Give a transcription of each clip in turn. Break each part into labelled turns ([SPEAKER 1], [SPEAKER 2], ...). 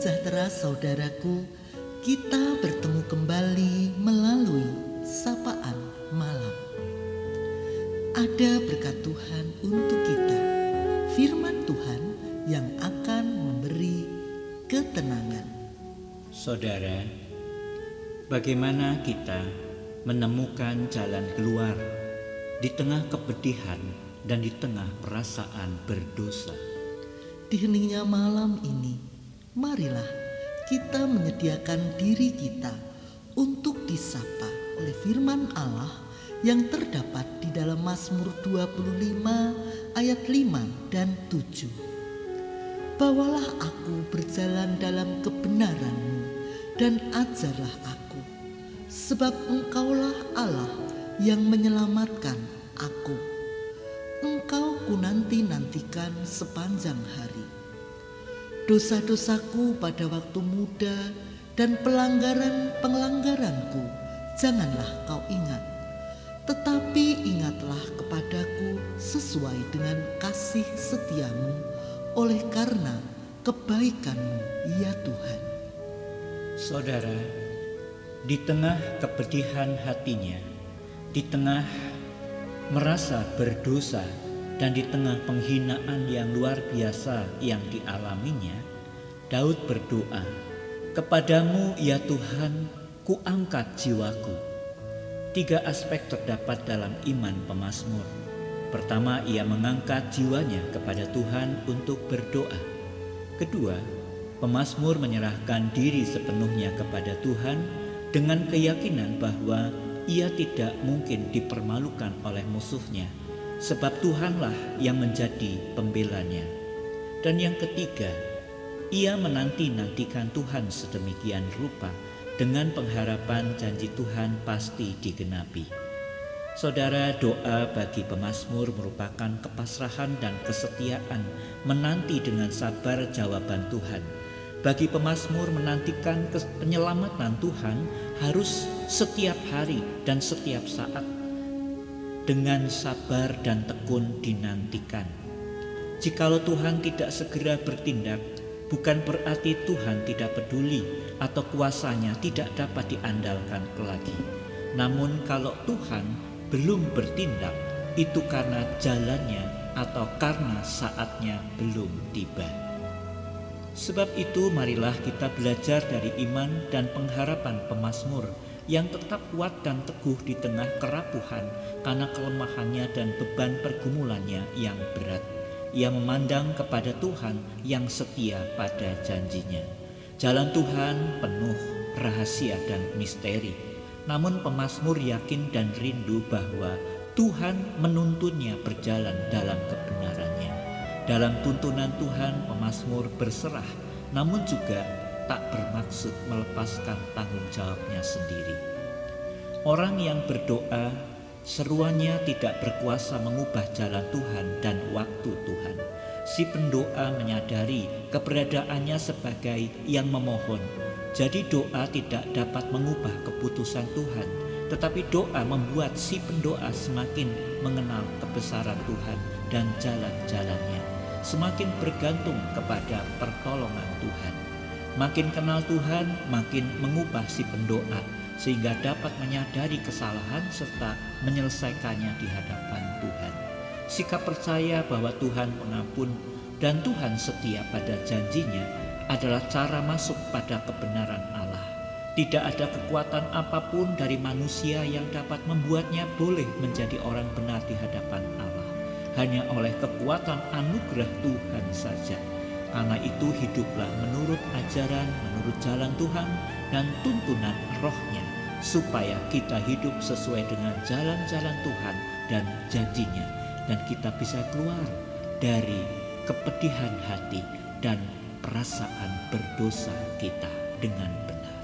[SPEAKER 1] sejahtera saudaraku, kita bertemu kembali melalui sapaan malam. Ada berkat Tuhan untuk kita, firman Tuhan yang akan memberi ketenangan.
[SPEAKER 2] Saudara, bagaimana kita menemukan jalan keluar di tengah kepedihan dan di tengah perasaan berdosa?
[SPEAKER 1] Di heningnya malam ini, marilah kita menyediakan diri kita untuk disapa oleh firman Allah yang terdapat di dalam Mazmur 25 ayat 5 dan 7. Bawalah aku berjalan dalam kebenaranmu dan ajarlah aku, sebab engkaulah Allah yang menyelamatkan aku. Engkau ku nanti-nantikan sepanjang hari. Dosa-dosaku pada waktu muda dan pelanggaran-pelanggaranku janganlah kau ingat. Tetapi ingatlah kepadaku sesuai dengan kasih setiamu oleh karena kebaikanmu ya Tuhan.
[SPEAKER 2] Saudara, di tengah kepedihan hatinya, di tengah merasa berdosa dan di tengah penghinaan yang luar biasa yang dialaminya, Daud berdoa, "Kepadamu ya Tuhan, kuangkat jiwaku." Tiga aspek terdapat dalam iman pemazmur. Pertama, ia mengangkat jiwanya kepada Tuhan untuk berdoa. Kedua, pemazmur menyerahkan diri sepenuhnya kepada Tuhan dengan keyakinan bahwa ia tidak mungkin dipermalukan oleh musuhnya, sebab Tuhanlah yang menjadi pembelanya. Dan yang ketiga, ia menanti-nantikan Tuhan sedemikian rupa dengan pengharapan janji Tuhan pasti digenapi. Saudara, doa bagi pemazmur merupakan kepasrahan dan kesetiaan menanti dengan sabar jawaban Tuhan. Bagi pemazmur menantikan penyelamatan Tuhan harus setiap hari dan setiap saat dengan sabar dan tekun dinantikan. Jikalau Tuhan tidak segera bertindak, bukan berarti Tuhan tidak peduli atau kuasanya tidak dapat diandalkan lagi. Namun kalau Tuhan belum bertindak itu karena jalannya atau karena saatnya belum tiba. Sebab itu marilah kita belajar dari iman dan pengharapan pemazmur yang tetap kuat dan teguh di tengah kerapuhan karena kelemahannya dan beban pergumulannya yang berat. Ia memandang kepada Tuhan yang setia pada janjinya. Jalan Tuhan penuh rahasia dan misteri namun pemazmur yakin dan rindu bahwa Tuhan menuntunnya berjalan dalam kebenarannya. Dalam tuntunan Tuhan pemazmur berserah namun juga tak bermaksud melepaskan tanggung jawabnya sendiri. Orang yang berdoa seruannya tidak berkuasa mengubah jalan Tuhan dan waktu Tuhan. Si pendoa menyadari keberadaannya sebagai yang memohon jadi doa tidak dapat mengubah keputusan Tuhan, tetapi doa membuat si pendoa semakin mengenal kebesaran Tuhan dan jalan-jalannya, semakin bergantung kepada pertolongan Tuhan. Makin kenal Tuhan, makin mengubah si pendoa sehingga dapat menyadari kesalahan serta menyelesaikannya di hadapan Tuhan. Sikap percaya bahwa Tuhan pengampun dan Tuhan setia pada janjinya adalah cara masuk pada kebenaran Allah. Tidak ada kekuatan apa pun dari manusia yang dapat membuatnya boleh menjadi orang benar di hadapan Allah. Hanya oleh kekuatan anugerah Tuhan saja. Karena itu hiduplah menurut ajaran, menurut jalan Tuhan dan tuntunan rohnya. Supaya kita hidup sesuai dengan jalan-jalan Tuhan dan janjinya. Dan kita bisa keluar dari kepedihan hati dan perasaan berdosa kita dengan benar.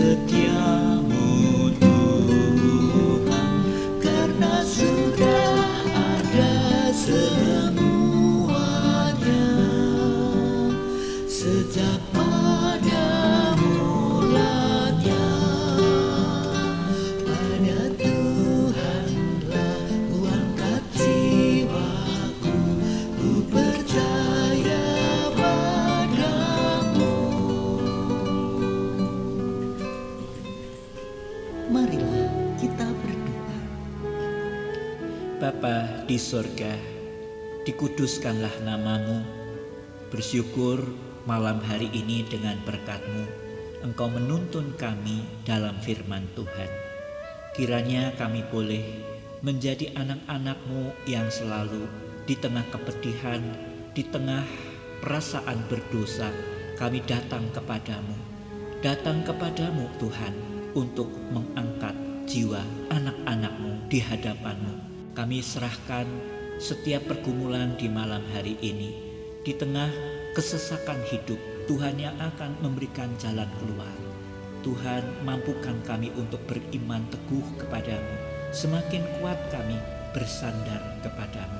[SPEAKER 1] The.
[SPEAKER 2] Bapa di sorga, dikuduskanlah namamu. Bersyukur malam hari ini dengan berkatmu, Engkau menuntun kami dalam firman Tuhan. Kiranya kami boleh menjadi anak-anakmu yang selalu di tengah kepedihan, di tengah perasaan berdosa, kami datang kepadamu. Datang kepadamu Tuhan untuk mengangkat jiwa anak-anakmu di hadapanmu kami serahkan setiap pergumulan di malam hari ini. Di tengah kesesakan hidup, Tuhan yang akan memberikan jalan keluar. Tuhan mampukan kami untuk beriman teguh kepadamu. Semakin kuat kami bersandar kepadamu.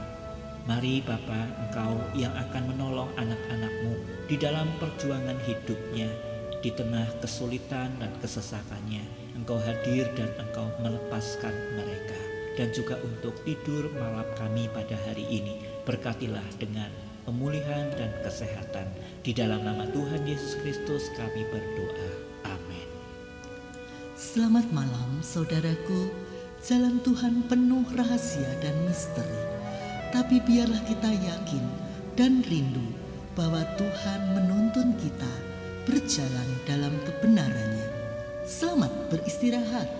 [SPEAKER 2] Mari Bapa, Engkau yang akan menolong anak-anakmu di dalam perjuangan hidupnya, di tengah kesulitan dan kesesakannya. Engkau hadir dan Engkau melepaskan mereka dan juga untuk tidur malam kami pada hari ini. Berkatilah dengan pemulihan dan kesehatan. Di dalam nama Tuhan Yesus Kristus kami berdoa. Amin.
[SPEAKER 1] Selamat malam saudaraku. Jalan Tuhan penuh rahasia dan misteri. Tapi biarlah kita yakin dan rindu bahwa Tuhan menuntun kita berjalan dalam kebenarannya. Selamat beristirahat.